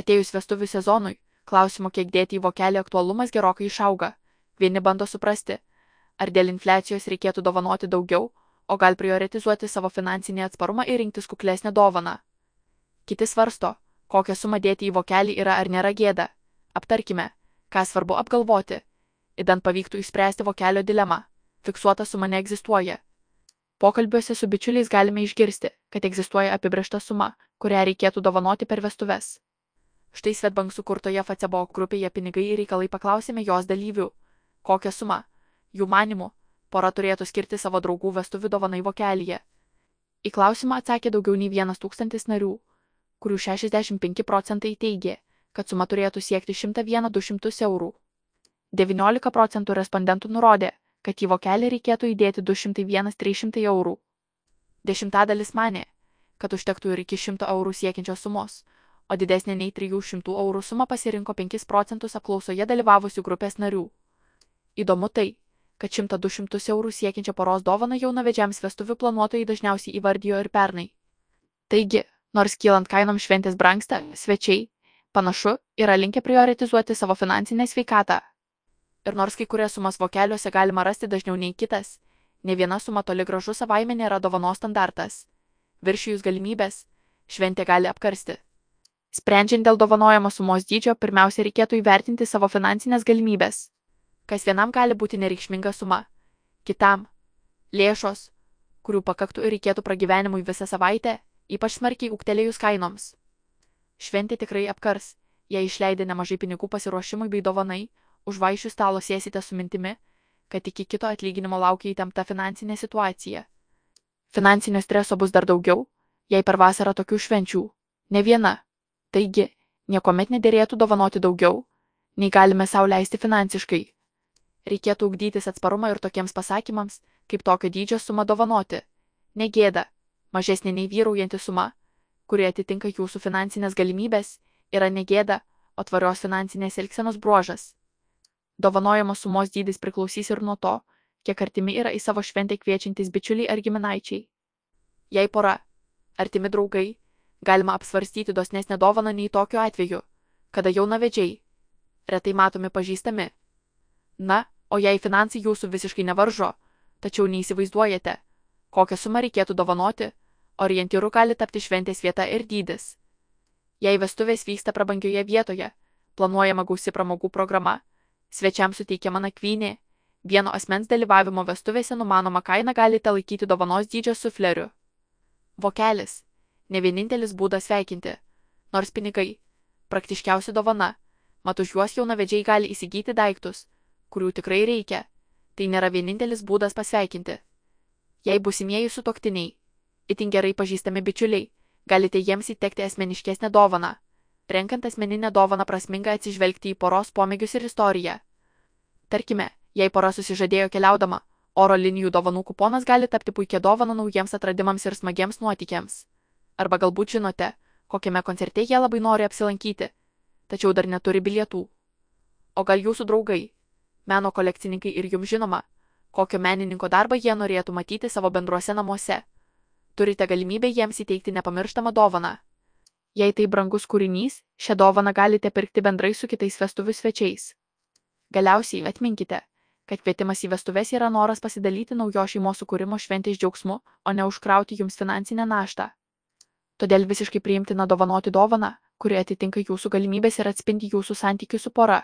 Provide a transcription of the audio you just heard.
Atėjus vestuvių sezonui, klausimo, kiek dėti į vokelį aktualumas gerokai išauga. Vieni bando suprasti, ar dėl infliacijos reikėtų dovanoti daugiau, o gal prioritizuoti savo finansinį atsparumą ir rinktis kuklesnę dovaną. Kiti svarsto, kokią sumą dėti į vokelį yra ar nėra gėda. Aptarkime, ką svarbu apgalvoti. Įdant pavyktų išspręsti vokelio dilemą. Fiksuota suma neegzistuoja. Pokalbiuose su bičiuliais galime išgirsti, kad egzistuoja apibriešta suma, kurią reikėtų dovanoti per vestuves. Štai Svetbank sukurtoje Facebook grupėje pinigai ir reikalai paklausėme jos dalyvių, kokią sumą, jų manimų, pora turėtų skirti savo draugų vestuvių dovanai vokelyje. Į klausimą atsakė daugiau nei vienas tūkstantis narių, kurių 65 procentai teigė, kad suma turėtų siekti 101-200 eurų. 19 procentų respondentų nurodė, kad į vokelį reikėtų įdėti 201-300 eurų. Dešimtadalis mane, kad užtektų ir iki 100 eurų siekiančios sumos, o didesnė nei 300 eurų sumą pasirinko 5 procentus apklausoje dalyvavusių grupės narių. Įdomu tai, kad 100-200 eurų siekiančią poros dovaną jaunavedžiams vestuvių planuotojai dažniausiai įvardijo ir pernai. Taigi, nors kylant kainom šventės brangsta, svečiai, panašu, yra linkę prioritizuoti savo finansinę sveikatą. Ir nors kai kurias sumas vokeliuose galima rasti dažniau nei kitas, ne viena suma toli gražu savaime nėra dovanos standartas. Viršijus galimybės, šventė gali apkarsti. Sprendžiant dėl dovanojamos sumos dydžio, pirmiausia reikėtų įvertinti savo finansinės galimybės. Kas vienam gali būti nereikšminga suma, kitam - lėšos, kurių pakaktų ir reikėtų pragyvenimui visą savaitę, ypač smarkiai ūktelėjus kainoms. Šventė tikrai apkars, jei išleidė nemažai pinigų pasiruošimui bei dovanai, už vaišių stalo sėsite su mintimi, kad iki kito atlyginimo laukia įtempta finansinė situacija. Finansinio streso bus dar daugiau, jei per vasarą tokių švenčių. Ne viena. Taigi, niekuomet nederėtų dovanoti daugiau, nei galime sau leisti finansiškai. Reikėtų ugdytis atsparumą ir tokiems pasakymams, kaip tokio dydžio suma dovanoti. Negėda, mažesnė nei vyraujanti suma, kuri atitinka jūsų finansinės galimybės, yra negėda, o tvarios finansinės elgsenos bruožas. Dovanojamos sumos dydis priklausys ir nuo to, kiek artimi yra į savo šventę kviečiantys bičiuliai ar giminaičiai. Jei pora, artimi draugai, galima apsvarstyti dosnesnę dovaną nei tokiu atveju, kada jaunavedžiai, retai matomi pažįstami. Na, o jei finansai jūsų visiškai nevaržo, tačiau neįsivaizduojate, kokią sumą reikėtų dovanoti, orientyru gali tapti šventės vieta ir dydis. Jei vestuvės vyksta prabangioje vietoje, planuojama gausi pramogų programa, svečiams suteikiama nakvynė, vieno asmens dalyvavimo vestuvėse numanoma kaina galite laikyti dovanos dydžio sufleriu. Vokelis ne vienintelis būdas sveikinti. Nors pinigai - praktiškiausia dovana, mat už juos jaunavedžiai gali įsigyti daiktus, kurių tikrai reikia. Tai nėra vienintelis būdas pasveikinti. Jei busimieji sutoktiniai, itin gerai pažįstami bičiuliai, galite jiems įtekti asmeniškesnę dovaną. Renkant asmeninę dovaną prasminga atsižvelgti į poros pomėgius ir istoriją. Tarkime, jei pora susižadėjo keliaudama, oro linijų dovanų kuponas gali tapti puikia dovana naujiems atradimams ir smagiems nuotykiams. Arba galbūt žinote, kokiame koncerte jie labai nori apsilankyti, tačiau dar neturi bilietų. O gal jūsų draugai, meno kolekcininkai ir jums žinoma, kokio menininko darbą jie norėtų matyti savo bendruose namuose. Turite galimybę jiems įteikti nepamirštamą dovaną. Jei tai brangus kūrinys, šią dovaną galite pirkti bendrai su kitais vestuvių svečiais. Galiausiai atminkite, kad kvietimas į vestuves yra noras pasidalyti naujo šeimos sukūrimo šventės džiaugsmu, o ne užkrauti jums finansinę naštą. Todėl visiškai priimtina dovanoti dovaną, kuri atitinka jūsų galimybės ir atspindi jūsų santykių su pora.